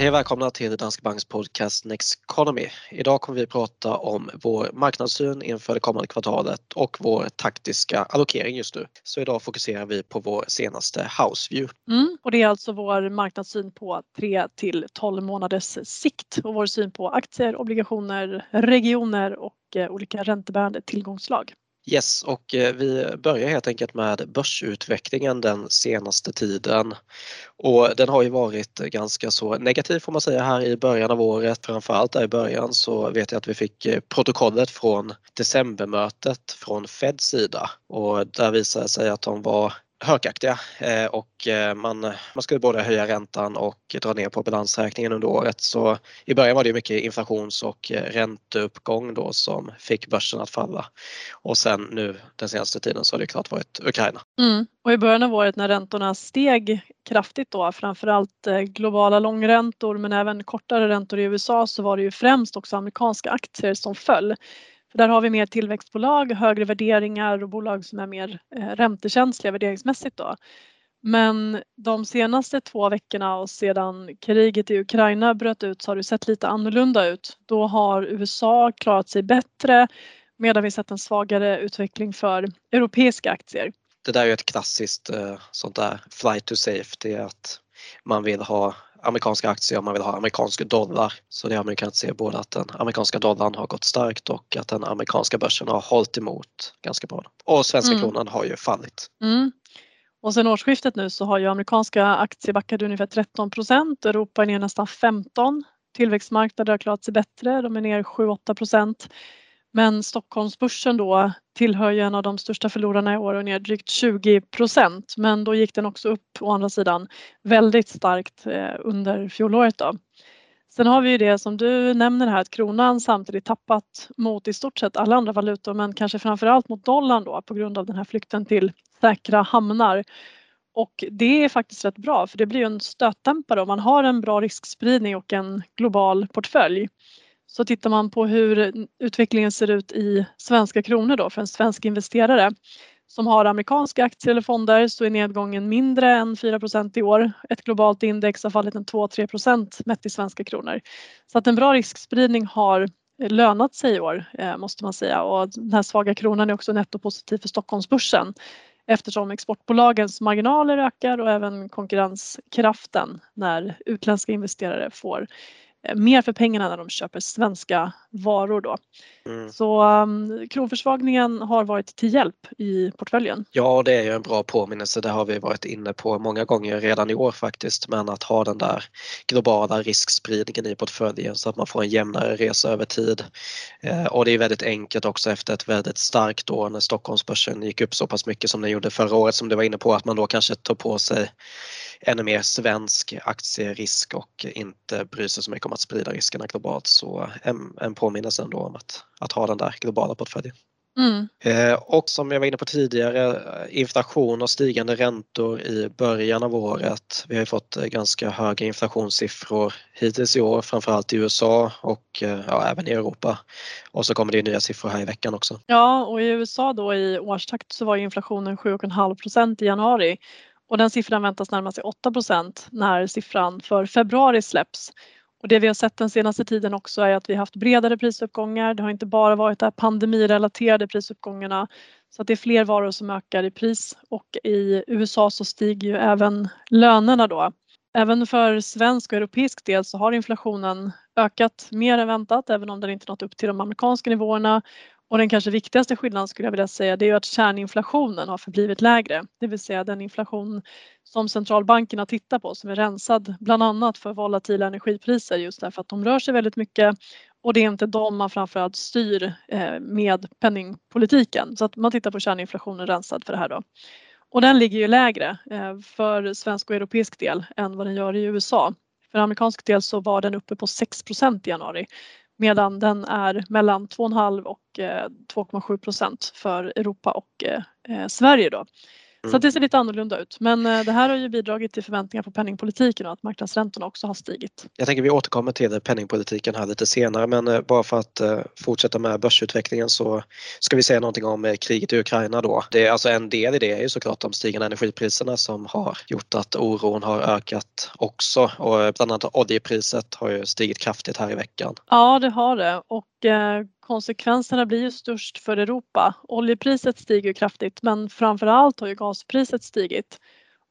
Hej och välkomna till Danske Banks podcast Next Economy. Idag kommer vi prata om vår marknadssyn inför det kommande kvartalet och vår taktiska allokering just nu. Så idag fokuserar vi på vår senaste house view. Mm, och det är alltså vår marknadssyn på 3 till 12 månaders sikt och vår syn på aktier, obligationer, regioner och eh, olika räntebärande tillgångslag. Yes, och eh, vi börjar helt enkelt med börsutvecklingen den senaste tiden. Och den har ju varit ganska så negativ får man säga här i början av året. Framförallt där i början så vet jag att vi fick eh, protokollet från decembermötet från Feds sida och där visade det sig att de var hökaktiga eh, och eh, man, man skulle både höja räntan och dra ner på balansräkningen under året. Så i början var det mycket inflations och eh, ränteuppgång då som fick börsen att falla. Och sen nu den senaste tiden så har det klart varit Ukraina. Mm. Och i början av året när räntorna steg kraftigt då, framförallt globala långräntor men även kortare räntor i USA så var det ju främst också amerikanska aktier som föll. För där har vi mer tillväxtbolag, högre värderingar och bolag som är mer eh, räntekänsliga värderingsmässigt då. Men de senaste två veckorna och sedan kriget i Ukraina bröt ut så har det sett lite annorlunda ut. Då har USA klarat sig bättre medan vi sett en svagare utveckling för europeiska aktier. Det där är ett klassiskt eh, sånt där flight to safety att man vill ha amerikanska aktier om man vill ha amerikansk dollar. Så det har man kunnat se både att den amerikanska dollarn har gått starkt och att den amerikanska börsen har hållit emot ganska bra. Och svenska mm. kronan har ju fallit. Mm. Och sen årsskiftet nu så har ju amerikanska aktier backat ungefär 13 procent, Europa är ner nästan 15. Tillväxtmarknader har klarat sig bättre, de är ner 7-8 procent. Men Stockholmsbörsen då tillhör ju en av de största förlorarna i år och ner drygt 20 procent. Men då gick den också upp å andra sidan väldigt starkt eh, under fjolåret då. Sen har vi ju det som du nämner här att kronan samtidigt tappat mot i stort sett alla andra valutor men kanske framförallt mot dollarn då på grund av den här flykten till säkra hamnar. Och det är faktiskt rätt bra för det blir ju en stötdämpare om man har en bra riskspridning och en global portfölj. Så tittar man på hur utvecklingen ser ut i svenska kronor då för en svensk investerare som har amerikanska aktier eller fonder så är nedgången mindre än 4% i år. Ett globalt index har fallit en 2-3 mätt i svenska kronor. Så att en bra riskspridning har lönat sig i år eh, måste man säga och den här svaga kronan är också nettopositiv för Stockholmsbörsen eftersom exportbolagens marginaler ökar och även konkurrenskraften när utländska investerare får mer för pengarna när de köper svenska varor då. Mm. Så um, kronförsvagningen har varit till hjälp i portföljen. Ja, det är ju en bra påminnelse. Det har vi varit inne på många gånger redan i år faktiskt. Men att ha den där globala riskspridningen i portföljen så att man får en jämnare resa över tid. Eh, och det är väldigt enkelt också efter ett väldigt starkt år när Stockholmsbörsen gick upp så pass mycket som den gjorde förra året som du var inne på att man då kanske tar på sig ännu mer svensk aktierisk och inte bryr sig så mycket om att sprida riskerna globalt. Så en, en påminnelse ändå om att, att ha den där globala portföljen. Mm. Eh, och som jag var inne på tidigare, inflation och stigande räntor i början av året. Vi har fått eh, ganska höga inflationssiffror hittills i år, framförallt i USA och eh, ja, även i Europa. Och så kommer det nya siffror här i veckan också. Ja, och i USA då i årstakt så var inflationen 7,5 procent i januari och den siffran väntas närma sig 8% när siffran för februari släpps. Och det vi har sett den senaste tiden också är att vi har haft bredare prisuppgångar. Det har inte bara varit de pandemirelaterade prisuppgångarna så att det är fler varor som ökar i pris och i USA så stiger ju även lönerna då. Även för svensk och europeisk del så har inflationen ökat mer än väntat även om den inte nått upp till de amerikanska nivåerna och den kanske viktigaste skillnaden skulle jag vilja säga det är att kärninflationen har förblivit lägre. Det vill säga den inflation som centralbankerna tittar på som är rensad bland annat för volatila energipriser just därför att de rör sig väldigt mycket och det är inte de man framförallt styr eh, med penningpolitiken. Så att man tittar på kärninflationen rensad för det här då. Och den ligger ju lägre eh, för svensk och europeisk del än vad den gör i USA. För amerikansk del så var den uppe på 6% i januari medan den är mellan 2,5 och 2,7 eh, procent för Europa och eh, eh, Sverige. Då. Så det ser lite annorlunda ut. Men eh, det här har ju bidragit till förväntningar på penningpolitiken och att marknadsräntorna också har stigit. Jag tänker vi återkommer till penningpolitiken här lite senare men eh, bara för att eh, fortsätta med börsutvecklingen så ska vi säga någonting om kriget i Ukraina då. Det är alltså en del i det är ju såklart de stigande energipriserna som har gjort att oron har ökat också och bland annat oljepriset har ju stigit kraftigt här i veckan. Ja det har det och konsekvenserna blir ju störst för Europa. Oljepriset stiger kraftigt men framförallt har ju gaspriset stigit.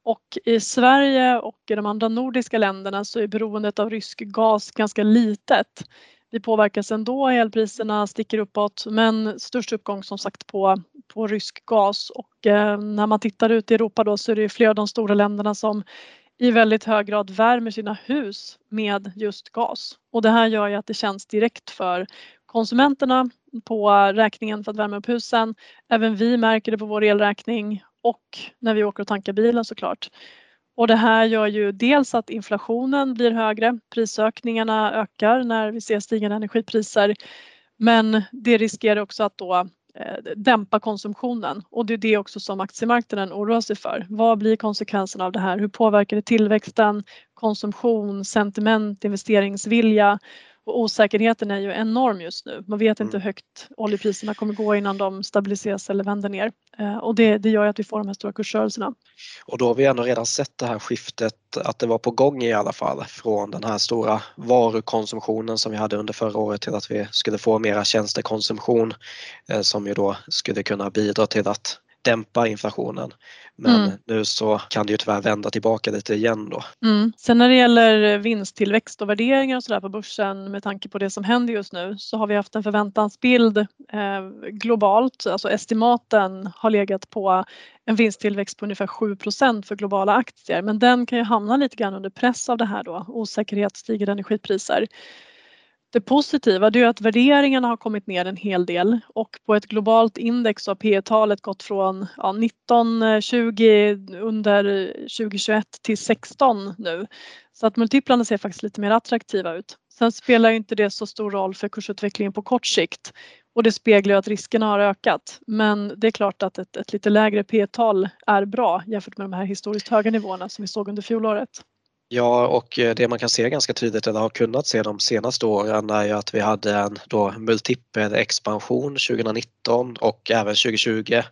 Och i Sverige och i de andra nordiska länderna så är beroendet av rysk gas ganska litet. Vi påverkas ändå, elpriserna sticker uppåt men störst uppgång som sagt på, på rysk gas och eh, när man tittar ut i Europa då så är det flera av de stora länderna som i väldigt hög grad värmer sina hus med just gas. Och det här gör ju att det känns direkt för konsumenterna på räkningen för att värma upp husen. Även vi märker det på vår elräkning och när vi åker och tankar bilen såklart. Och det här gör ju dels att inflationen blir högre, prisökningarna ökar när vi ser stigande energipriser. Men det riskerar också att då eh, dämpa konsumtionen och det är det också som aktiemarknaden oroar sig för. Vad blir konsekvenserna av det här? Hur påverkar det tillväxten, konsumtion, sentiment, investeringsvilja? Och osäkerheten är ju enorm just nu. Man vet inte hur mm. högt oljepriserna kommer gå innan de stabiliseras eller vänder ner. Eh, och det, det gör att vi får de här stora kursrörelserna. Och då har vi ändå redan sett det här skiftet, att det var på gång i alla fall från den här stora varukonsumtionen som vi hade under förra året till att vi skulle få mera tjänstekonsumtion eh, som ju då skulle kunna bidra till att dämpa inflationen. Men mm. nu så kan det ju tyvärr vända tillbaka lite igen då. Mm. Sen när det gäller vinsttillväxt och värderingar och sådär på börsen med tanke på det som händer just nu så har vi haft en förväntansbild eh, globalt, alltså estimaten har legat på en vinsttillväxt på ungefär 7% för globala aktier men den kan ju hamna lite grann under press av det här då, osäkerhet, stigande energipriser. Det positiva är att värderingarna har kommit ner en hel del och på ett globalt index har P talet gått från ja, 19, 20 under 2021 till 16 nu. Så att multiplarna ser faktiskt lite mer attraktiva ut. Sen spelar inte det så stor roll för kursutvecklingen på kort sikt och det speglar att riskerna har ökat. Men det är klart att ett, ett lite lägre P-tal är bra jämfört med de här historiskt höga nivåerna som vi såg under fjolåret. Ja, och eh, det man kan se ganska tydligt, eller har kunnat se de senaste åren, är ju att vi hade en då multipel expansion 2019 och även 2020.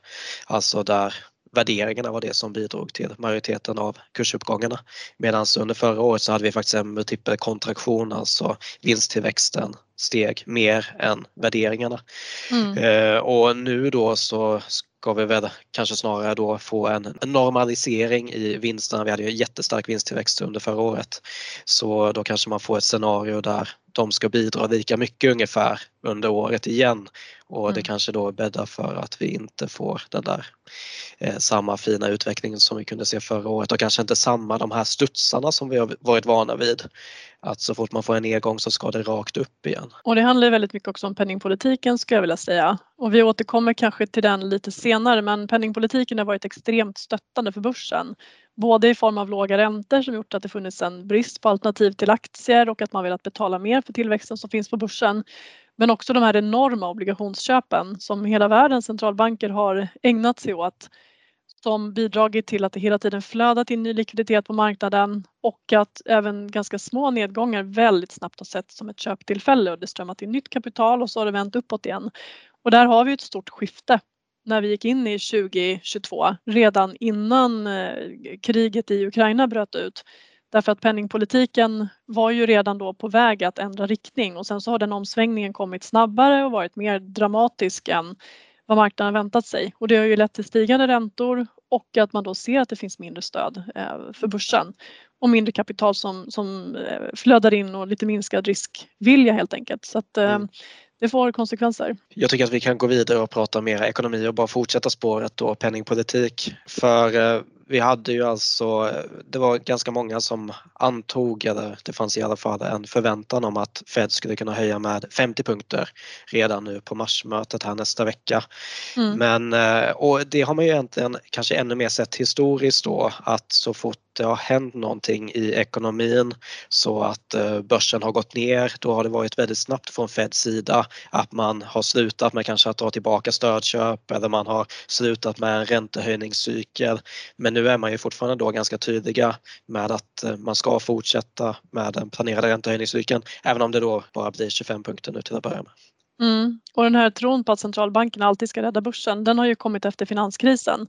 Alltså där värderingarna var det som bidrog till majoriteten av kursuppgångarna. Medan under förra året så hade vi faktiskt en multipel kontraktion, alltså vinsttillväxten steg mer än värderingarna. Mm. Eh, och nu då så ska vi väl kanske snarare då få en normalisering i vinsterna. Vi hade ju jättestark vinsttillväxt under förra året. Så då kanske man får ett scenario där de ska bidra lika mycket ungefär under året igen och det mm. kanske då bäddar för att vi inte får den där eh, samma fina utvecklingen som vi kunde se förra året och kanske inte samma de här studsarna som vi har varit vana vid. Att så fort man får en nedgång så ska det rakt upp igen. Och det handlar väldigt mycket också om penningpolitiken skulle jag vilja säga. Och vi återkommer kanske till den lite senare men penningpolitiken har varit extremt stöttande för börsen. Både i form av låga räntor som gjort att det funnits en brist på alternativ till aktier och att man velat betala mer för tillväxten som finns på börsen. Men också de här enorma obligationsköpen som hela världens centralbanker har ägnat sig åt som bidragit till att det hela tiden flödat in ny likviditet på marknaden och att även ganska små nedgångar väldigt snabbt har sett som ett köptillfälle och det strömmat in nytt kapital och så har det vänt uppåt igen. Och där har vi ett stort skifte när vi gick in i 2022 redan innan eh, kriget i Ukraina bröt ut. Därför att penningpolitiken var ju redan då på väg att ändra riktning och sen så har den omsvängningen kommit snabbare och varit mer dramatisk än vad marknaden väntat sig och det har ju lett till stigande räntor och att man då ser att det finns mindre stöd eh, för börsen och mindre kapital som, som eh, flödar in och lite minskad riskvilja helt enkelt. Så att, mm det får konsekvenser. Jag tycker att vi kan gå vidare och prata mer ekonomi och bara fortsätta spåret då penningpolitik. För eh, vi hade ju alltså, det var ganska många som antog, eller det fanns i alla fall en förväntan om att Fed skulle kunna höja med 50 punkter redan nu på marsmötet här nästa vecka. Mm. Men, eh, och det har man ju egentligen kanske ännu mer sett historiskt då att så fort det har hänt någonting i ekonomin så att eh, börsen har gått ner, då har det varit väldigt snabbt från Feds sida att man har slutat med kanske att dra tillbaka stödköp eller man har slutat med en räntehöjningscykel. Men nu är man ju fortfarande då ganska tydliga med att eh, man ska fortsätta med den planerade räntehöjningscykeln även om det då bara blir 25 punkter nu till att börja med. Mm. Och den här tron på att centralbankerna alltid ska rädda börsen, den har ju kommit efter finanskrisen.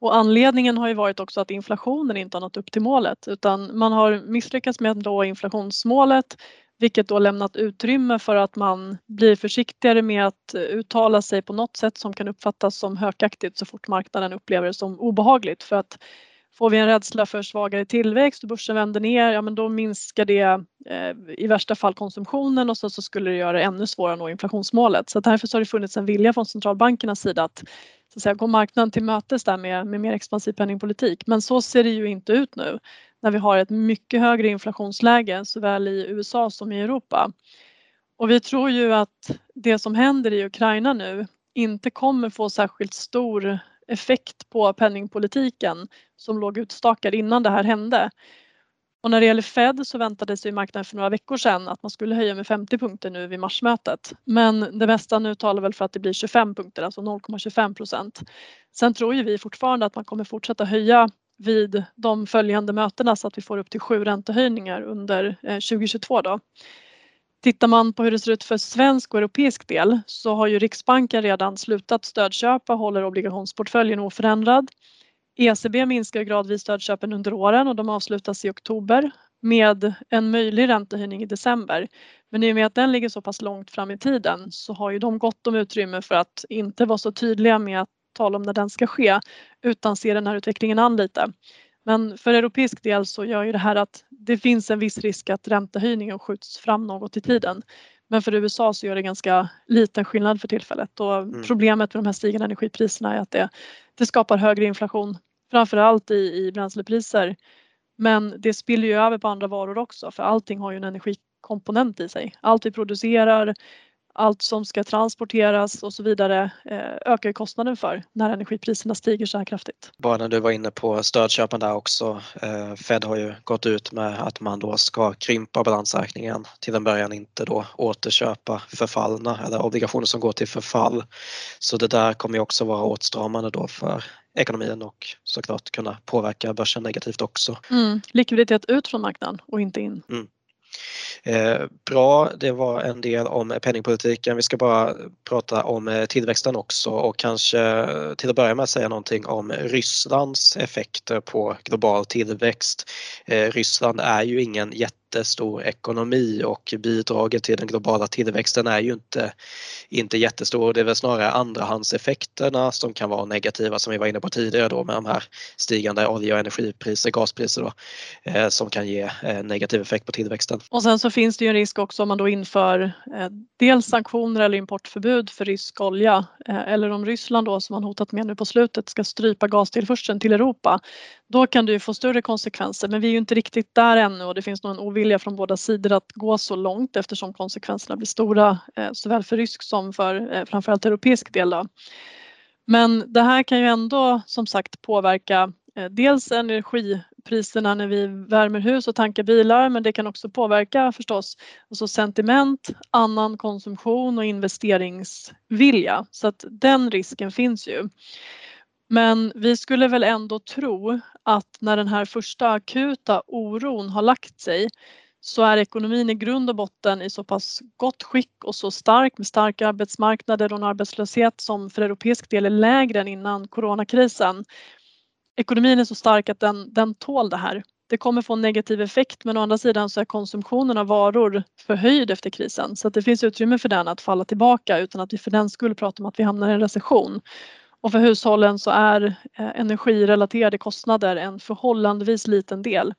Och anledningen har ju varit också att inflationen inte har nått upp till målet utan man har misslyckats med att nå inflationsmålet vilket då lämnat utrymme för att man blir försiktigare med att eh, uttala sig på något sätt som kan uppfattas som hökaktigt så fort marknaden upplever det som obehagligt för att får vi en rädsla för svagare tillväxt och börsen vänder ner, ja men då minskar det eh, i värsta fall konsumtionen och så, så skulle det göra det ännu svårare att nå inflationsmålet. Så därför så har det funnits en vilja från centralbankernas sida att så att säga, gå marknaden till mötes där med, med mer expansiv penningpolitik. Men så ser det ju inte ut nu när vi har ett mycket högre inflationsläge såväl i USA som i Europa. Och vi tror ju att det som händer i Ukraina nu inte kommer få särskilt stor effekt på penningpolitiken som låg utstakad innan det här hände. Och när det gäller Fed så väntade sig marknaden för några veckor sedan att man skulle höja med 50 punkter nu vid marsmötet. Men det mesta nu talar väl för att det blir 25 punkter, alltså 0,25 procent. Sen tror ju vi fortfarande att man kommer fortsätta höja vid de följande mötena så att vi får upp till sju räntehöjningar under eh, 2022 då. Tittar man på hur det ser ut för svensk och europeisk del så har ju Riksbanken redan slutat stödköpa och håller obligationsportföljen oförändrad. ECB minskar gradvis stödköpen under åren och de avslutas i oktober med en möjlig räntehöjning i december. Men i och med att den ligger så pass långt fram i tiden så har ju de gott om utrymme för att inte vara så tydliga med att tala om när den ska ske utan se den här utvecklingen an lite. Men för europeisk del så gör ju det här att det finns en viss risk att räntehöjningen skjuts fram något i tiden. Men för USA så gör det ganska liten skillnad för tillfället och mm. problemet med de här stigande energipriserna är att det, det skapar högre inflation framförallt i, i bränslepriser. Men det spiller ju över på andra varor också för allting har ju en energikomponent i sig. Allt vi producerar, allt som ska transporteras och så vidare eh, ökar kostnaden för när energipriserna stiger så här kraftigt. Bara när du var inne på stödköpen där också. Eh, Fed har ju gått ut med att man då ska krympa balansräkningen till en början inte då återköpa förfallna eller obligationer som går till förfall. Så det där kommer ju också vara åtstramande då för ekonomin och såklart kunna påverka börsen negativt också. Mm. Likviditet ut från marknaden och inte in. Mm. Eh, bra, det var en del om penningpolitiken. Vi ska bara prata om eh, tillväxten också och kanske till att börja med säga någonting om Rysslands effekter på global tillväxt. Eh, Ryssland är ju ingen jätte jättestor ekonomi och bidraget till den globala tillväxten är ju inte, inte jättestor. Det är väl snarare andrahandseffekterna som kan vara negativa som vi var inne på tidigare då med de här stigande olje och energipriser, gaspriser då, eh, som kan ge eh, negativ effekt på tillväxten. Och sen så finns det ju en risk också om man då inför eh, dels sanktioner eller importförbud för rysk olja eh, eller om Ryssland då som man hotat med nu på slutet ska strypa gastillförseln till Europa. Då kan det ju få större konsekvenser men vi är ju inte riktigt där ännu och det finns nog en ovilja från båda sidor att gå så långt eftersom konsekvenserna blir stora eh, såväl för rysk som för eh, framförallt europeisk del. Då. Men det här kan ju ändå som sagt påverka eh, dels energipriserna när vi värmer hus och tankar bilar men det kan också påverka förstås alltså sentiment, annan konsumtion och investeringsvilja så att den risken finns ju. Men vi skulle väl ändå tro att när den här första akuta oron har lagt sig så är ekonomin i grund och botten i så pass gott skick och så stark med starka arbetsmarknader och en arbetslöshet som för europeisk del är lägre än innan coronakrisen. Ekonomin är så stark att den, den tål det här. Det kommer få en negativ effekt men å andra sidan så är konsumtionen av varor förhöjd efter krisen så att det finns utrymme för den att falla tillbaka utan att vi för den skull pratar om att vi hamnar i en recession. Och för hushållen så är eh, energirelaterade kostnader en förhållandevis liten del.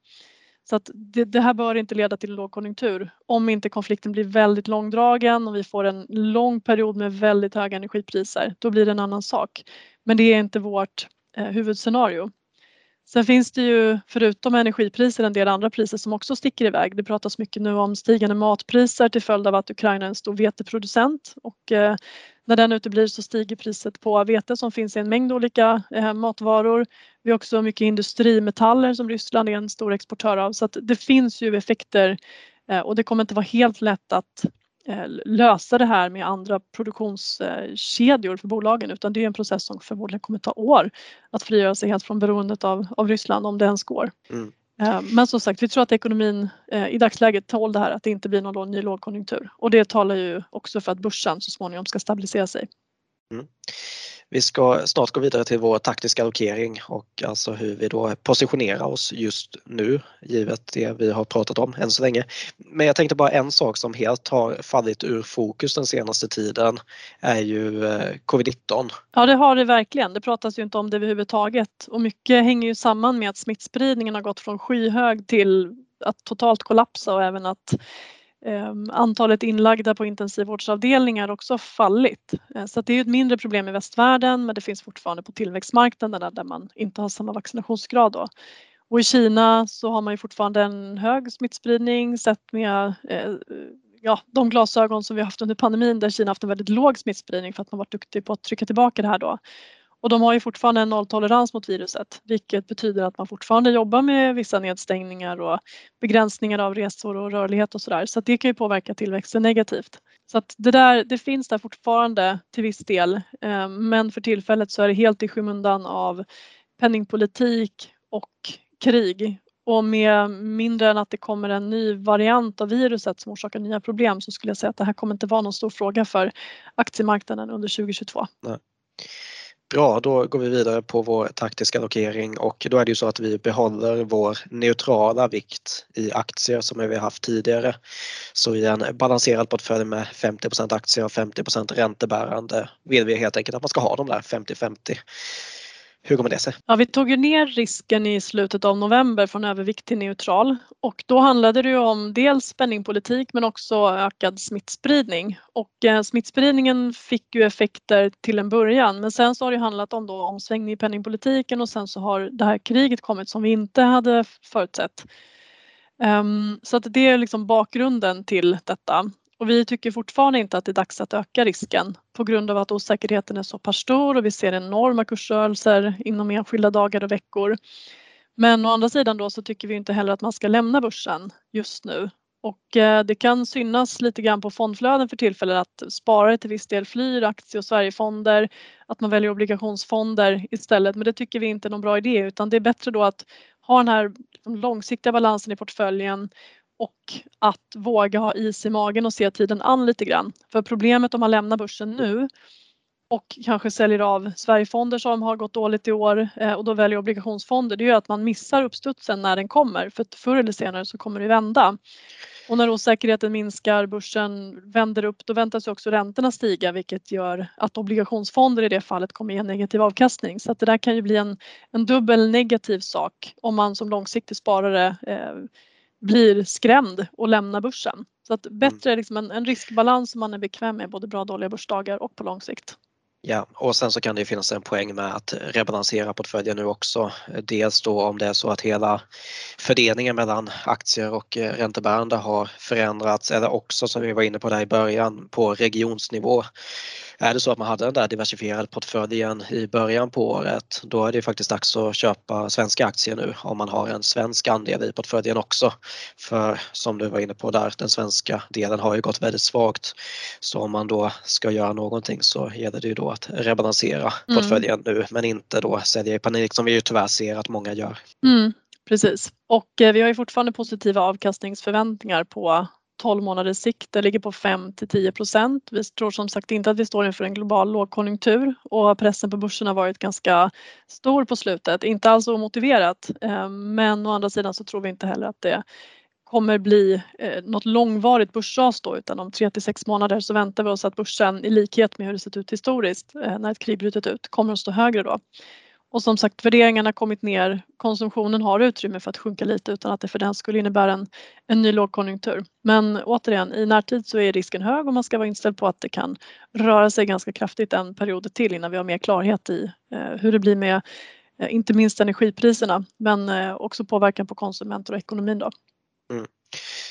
Så att det, det, här bör inte leda till lågkonjunktur om inte konflikten blir väldigt långdragen och vi får en lång period med väldigt höga energipriser. Då blir det en annan sak. Men det är inte vårt eh, huvudscenario. Sen finns det ju förutom energipriser en del andra priser som också sticker iväg. Det pratas mycket nu om stigande matpriser till följd av att Ukraina är en stor veteproducent och eh, när den uteblir så stiger priset på vete som finns i en mängd olika eh, matvaror. Vi har också mycket industrimetaller som Ryssland är en stor exportör av så att det finns ju effekter eh, och det kommer inte vara helt lätt att Eh, lösa det här med andra produktionskedjor eh, för bolagen utan det är en process som förmodligen kommer ta år att frigöra sig helt från beroendet av, av Ryssland om det ens går. Mm. Eh, men som sagt, vi tror att ekonomin eh, i dagsläget tål det här att det inte blir någon ny lågkonjunktur och det talar ju också för att börsen så småningom ska stabilisera sig. Mm. Vi ska snart gå vidare till vår taktiska allokering och alltså hur vi då positionerar oss just nu givet det vi har pratat om än så länge. Men jag tänkte bara en sak som helt har fallit ur fokus den senaste tiden är ju eh, covid-19. Ja det har det verkligen. Det pratas ju inte om det överhuvudtaget och mycket hänger ju samman med att smittspridningen har gått från skyhög till att totalt kollapsa och även att Ehm, antalet inlagda på intensivvårdsavdelningar också fallit. Eh, så så det är ett mindre problem i västvärlden men det finns fortfarande på tillväxtmarknaderna där man inte har samma vaccinationsgrad. Då. Och i Kina så har man ju fortfarande en hög smittspridning sett med eh, ja, de glasögon som vi haft under pandemin där Kina haft en väldigt låg smittspridning för att man varit duktig på att trycka tillbaka det här då. Och de har ju fortfarande en nolltolerans mot viruset vilket betyder att man fortfarande jobbar med vissa nedstängningar och begränsningar av resor och rörlighet och sådär. Så att det kan ju påverka tillväxten negativt. Så att det, där, det finns där fortfarande till viss del eh, men för tillfället så är det helt i skymundan av penningpolitik och krig. Och med mindre än att det kommer en ny variant av viruset som orsakar nya problem så skulle jag säga att det här kommer inte vara någon stor fråga för aktiemarknaden under 2022. Nej. Bra, då går vi vidare på vår taktiska allokering och då är det ju så att vi behåller vår neutrala vikt i aktier som vi haft tidigare. Så i en balanserad portfölj med 50% aktier och 50% räntebärande vill vi helt enkelt att man ska ha de där 50-50 hur går det sig? Ja, vi tog ju ner risken i slutet av november från övervikt till neutral och då handlade det ju om dels penningpolitik men också ökad smittspridning och eh, smittspridningen fick ju effekter till en början men sen så har det handlat om då omsvängning i penningpolitiken och sen så har det här kriget kommit som vi inte hade förutsett. Um, så att det är liksom bakgrunden till detta. Och vi tycker fortfarande inte att det är dags att öka risken på grund av att osäkerheten är så pass stor och vi ser enorma kursrörelser inom enskilda dagar och veckor. Men å andra sidan då så tycker vi inte heller att man ska lämna börsen just nu. Och eh, det kan synas lite grann på fondflöden för tillfället att sparare till viss del flyr aktie och Sverigefonder, att man väljer obligationsfonder istället. Men det tycker vi inte är någon bra idé utan det är bättre då att ha den här liksom långsiktiga balansen i portföljen och att våga ha is i magen och se tiden an lite grann. För problemet om man lämnar börsen nu och kanske säljer av Sverigefonder som har gått dåligt i år eh, och då väljer obligationsfonder det är att man missar uppstudsen när den kommer för att förr eller senare så kommer det vända. Och när osäkerheten minskar, börsen vänder upp, då väntas också räntorna stiga vilket gör att obligationsfonder i det fallet kommer ge negativ avkastning. Så att det där kan ju bli en, en dubbel negativ sak om man som långsiktig sparare eh, blir skrämd och lämnar börsen. Så att bättre liksom en, en riskbalans som man är bekväm med både bra och dåliga börsdagar och på lång sikt. Ja, och sen så kan det finnas en poäng med att rebalansera portföljen nu också. Dels då om det är så att hela fördelningen mellan aktier och eh, räntebärande har förändrats eller också som vi var inne på där i början på regionsnivå. Är det så att man hade den där diversifierade portföljen i början på året då är det faktiskt dags att köpa svenska aktier nu om man har en svensk andel i portföljen också. För som du var inne på där, den svenska delen har ju gått väldigt svagt. Så om man då ska göra någonting så gäller det ju då att rebalansera mm. portföljen nu men inte då sälja i panik som vi ju tyvärr ser att många gör. Mm, precis och eh, vi har ju fortfarande positiva avkastningsförväntningar på 12 månaders sikt. Det ligger på 5 till 10 procent. Vi tror som sagt inte att vi står inför en global lågkonjunktur och pressen på börsen har varit ganska stor på slutet. Inte alls omotiverat ehm, men å andra sidan så tror vi inte heller att det kommer bli eh, något långvarigt börsras då utan om 3 till 6 månader så väntar vi oss att börsen i likhet med hur det sett ut historiskt eh, när ett krig brutit ut kommer att stå högre då. Och som sagt värderingarna har kommit ner, konsumtionen har utrymme för att sjunka lite utan att det för den skulle innebära en, en ny lågkonjunktur. Men återigen i närtid så är risken hög och man ska vara inställd på att det kan röra sig ganska kraftigt en period till innan vi har mer klarhet i eh, hur det blir med eh, inte minst energipriserna men eh, också påverkan på konsumenter och ekonomin. Då. Mm.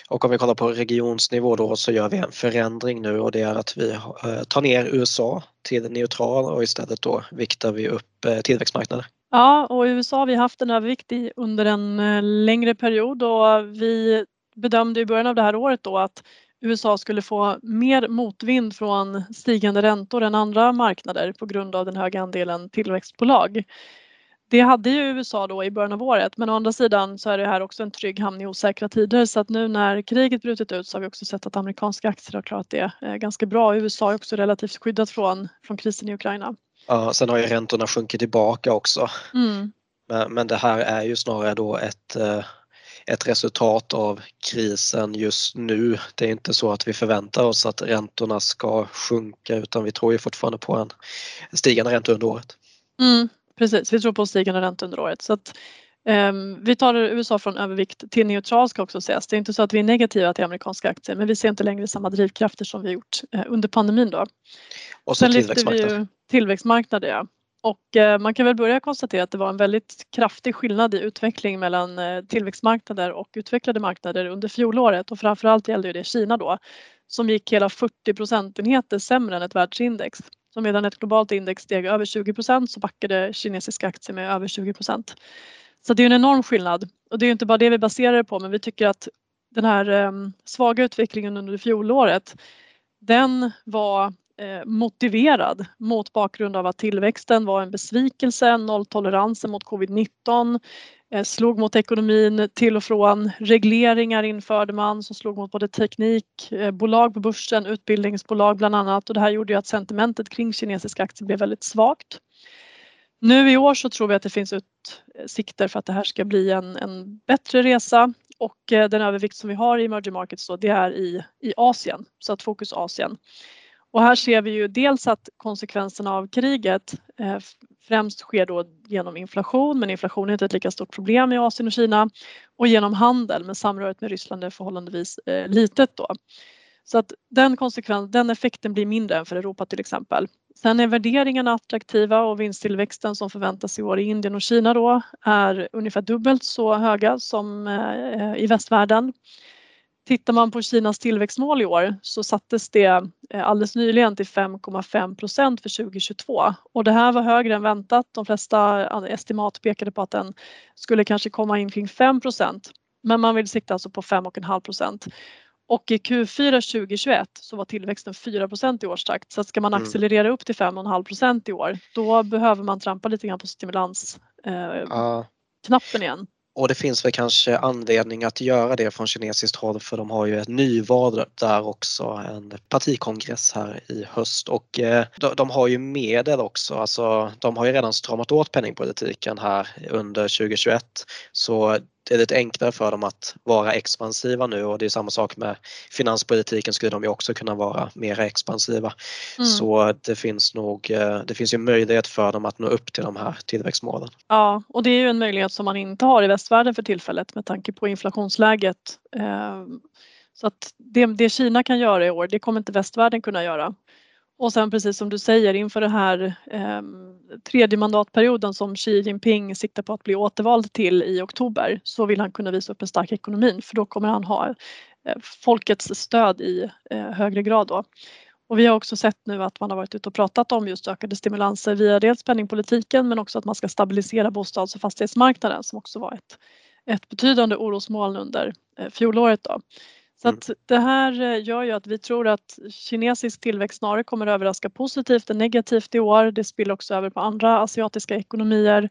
Och om vi kollar på regionsnivå då så gör vi en förändring nu och det är att vi eh, tar ner USA till neutral och istället då viktar vi upp eh, tillväxtmarknader. Ja, och i USA har vi haft en övervikt under en eh, längre period och vi bedömde i början av det här året då att USA skulle få mer motvind från stigande räntor än andra marknader på grund av den höga andelen tillväxtbolag. Det hade ju USA då i början av året men å andra sidan så är det här också en trygg hamn i osäkra tider så att nu när kriget brutit ut så har vi också sett att amerikanska aktier har klarat det eh, ganska bra. USA är också relativt skyddat från, från krisen i Ukraina. Ja, sen har ju räntorna sjunkit tillbaka också. Mm. Men, men det här är ju snarare då ett eh, ett resultat av krisen just nu. Det är inte så att vi förväntar oss att räntorna ska sjunka utan vi tror ju fortfarande på en stigande ränta under året. Mm, precis, vi tror på stigande ränta under året. Så att, um, vi tar USA från övervikt till neutral ska också sägas. Det är inte så att vi är negativa till amerikanska aktier men vi ser inte längre samma drivkrafter som vi gjort uh, under pandemin. Då. Och Sen lyfter vi ju tillväxtmarknader. Ja. Och eh, man kan väl börja konstatera att det var en väldigt kraftig skillnad i utveckling mellan eh, tillväxtmarknader och utvecklade marknader under fjolåret och framförallt gällde det Kina då som gick hela 40 procentenheter sämre än ett världsindex. Så medan ett globalt index steg över 20 så backade kinesiska aktier med över 20. Så det är en enorm skillnad och det är inte bara det vi baserar det på men vi tycker att den här ehm, svaga utvecklingen under fjolåret den var eh, motiverad mot bakgrund av att tillväxten var en besvikelse, nolltoleransen mot covid-19, Eh, slog mot ekonomin till och från. Regleringar införde man som slog mot både teknikbolag eh, på börsen, utbildningsbolag bland annat och det här gjorde ju att sentimentet kring kinesiska aktier blev väldigt svagt. Nu i år så tror vi att det finns utsikter för att det här ska bli en, en bättre resa och eh, den övervikt som vi har i emerging markets då, det är i, i Asien, så att fokus Asien. Och här ser vi ju dels att konsekvenserna av kriget främst sker då genom inflation, men inflation är inte ett lika stort problem i Asien och Kina och genom handel, men samröret med Ryssland är förhållandevis eh, litet då. Så att den, konsekvens, den effekten blir mindre än för Europa till exempel. Sen är värderingarna attraktiva och vinsttillväxten som förväntas i år i Indien och Kina då är ungefär dubbelt så höga som eh, i västvärlden. Tittar man på Kinas tillväxtmål i år så sattes det eh, alldeles nyligen till 5,5 procent för 2022 och det här var högre än väntat. De flesta estimat pekade på att den skulle kanske komma in kring 5 procent men man vill sikta alltså på 5,5 procent. Och i Q4 2021 så var tillväxten 4 procent i årstakt så ska man mm. accelerera upp till 5,5 procent i år då behöver man trampa lite grann på stimulansknappen eh, igen. Och det finns väl kanske anledning att göra det från kinesiskt håll för de har ju ett nyval där också, en partikongress här i höst. Och eh, de har ju medel också, alltså de har ju redan stramat åt penningpolitiken här under 2021 så det är lite enklare för dem att vara expansiva nu och det är samma sak med finanspolitiken skulle de ju också kunna vara mer expansiva. Mm. Så det finns nog, eh, det finns ju möjlighet för dem att nå upp till de här tillväxtmålen. Ja, och det är ju en möjlighet som man inte har i västvärlden för tillfället med tanke på inflationsläget. Eh, så att det, det Kina kan göra i år, det kommer inte västvärlden kunna göra. Och sen precis som du säger inför den här eh, tredje mandatperioden som Xi Jinping siktar på att bli återvald till i oktober så vill han kunna visa upp en stark ekonomi för då kommer han ha eh, folkets stöd i eh, högre grad då. Och vi har också sett nu att man har varit ute och pratat om just ökade stimulanser via dels penningpolitiken men också att man ska stabilisera bostads och fastighetsmarknaden som också var ett, ett betydande orosmoln under eh, fjolåret. Då. Så mm. att det här eh, gör ju att vi tror att kinesisk tillväxt snarare kommer att överraska positivt än negativt i år. Det spiller också över på andra asiatiska ekonomier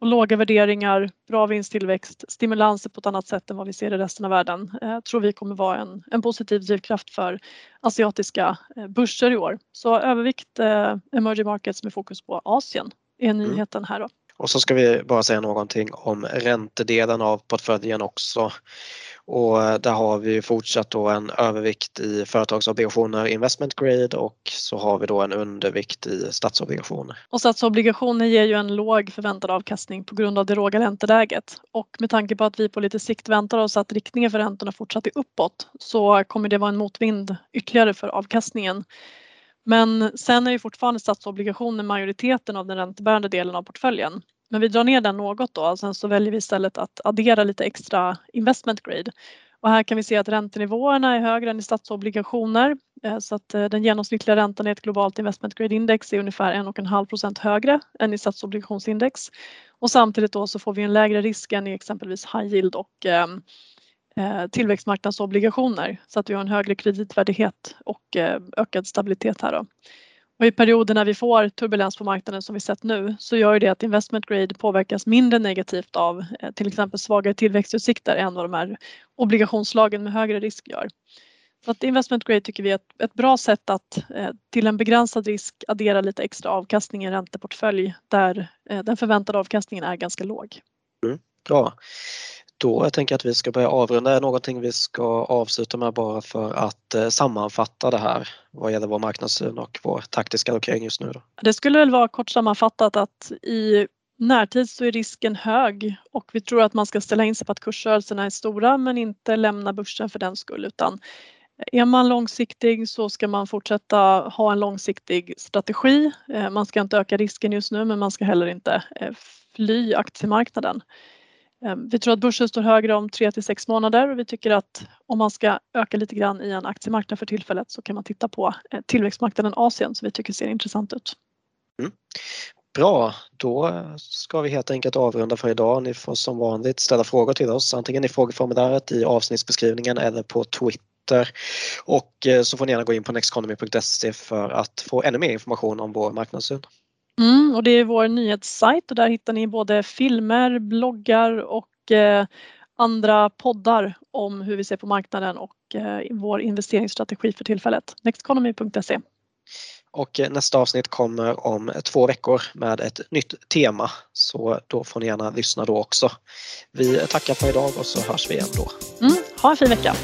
och låga värderingar, bra vinsttillväxt, stimulanser på ett annat sätt än vad vi ser i resten av världen eh, tror vi kommer vara en, en positiv drivkraft för asiatiska eh, börser i år. Så övervikt eh, emerging markets med fokus på Asien är mm. nyheten här då. Och så ska vi bara säga någonting om räntedelen av portföljen också. Och eh, där har vi fortsatt då en övervikt i företagsobligationer investment grade och så har vi då en undervikt i statsobligationer. Och statsobligationer ger ju en låg förväntad avkastning på grund av det låga ränteläget och med tanke på att vi på lite sikt väntar oss att riktningen för räntorna fortsätter uppåt så kommer det vara en motvind ytterligare för avkastningen. Men sen är ju fortfarande statsobligationer majoriteten av den räntebärande delen av portföljen men vi drar ner den något då och sen så väljer vi istället att addera lite extra investment grade. Och här kan vi se att räntenivåerna är högre än i statsobligationer eh, så att eh, den genomsnittliga räntan i ett globalt investment grade index är ungefär 1,5 procent högre än i statsobligationsindex. Och samtidigt då så får vi en lägre risk än i exempelvis high yield och ehm, eh, tillväxtmarknadsobligationer så att vi har en högre kreditvärdighet och eh, ökad stabilitet här. Då. Och I perioder när vi får turbulens på marknaden som vi sett nu så gör det att investment grade påverkas mindre negativt av eh, till exempel svagare tillväxtutsikter än vad de här obligationslagen med högre risk gör. Så att investment grade tycker vi är ett, ett bra sätt att eh, till en begränsad risk addera lite extra avkastning i en ränteportfölj där eh, den förväntade avkastningen är ganska låg. Mm, bra. Då jag tänker att vi ska börja avrunda. Är någonting vi ska avsluta med bara för att eh, sammanfatta det här vad gäller vår marknadssyn och vår taktiska allokering just nu? Då? Det skulle väl vara kort sammanfattat att i närtid så är risken hög och vi tror att man ska ställa in sig på att kursrörelserna är stora men inte lämna börsen för den skull utan är man långsiktig så ska man fortsätta ha en långsiktig strategi. Eh, man ska inte öka risken just nu men man ska heller inte eh, fly aktiemarknaden. Ehm, vi tror att börsen står högre om 3 till 6 månader och vi tycker att om man ska öka lite grann i en aktiemarknad för tillfället så kan man titta på eh, tillväxtmarknaden Asien som vi tycker ser intressant ut. Mm. Bra, då ska vi helt enkelt avrunda för idag. Ni får som vanligt ställa frågor till oss antingen i frågeformuläret i avsnittsbeskrivningen eller på Twitter. Och eh, så får ni gärna gå in på nexteconomy.se för att få ännu mer information om vår marknadssyn. Mm, och det är vår nyhetssajt och där hittar ni både filmer, bloggar och eh, andra poddar om hur vi ser på marknaden och eh, vår investeringsstrategi för tillfället. Nexteconomy.se. Och eh, nästa avsnitt kommer om två veckor med ett nytt tema så då får ni gärna lyssna då också. Vi tackar för idag och så hörs vi igen då. Mm, ha en fin vecka!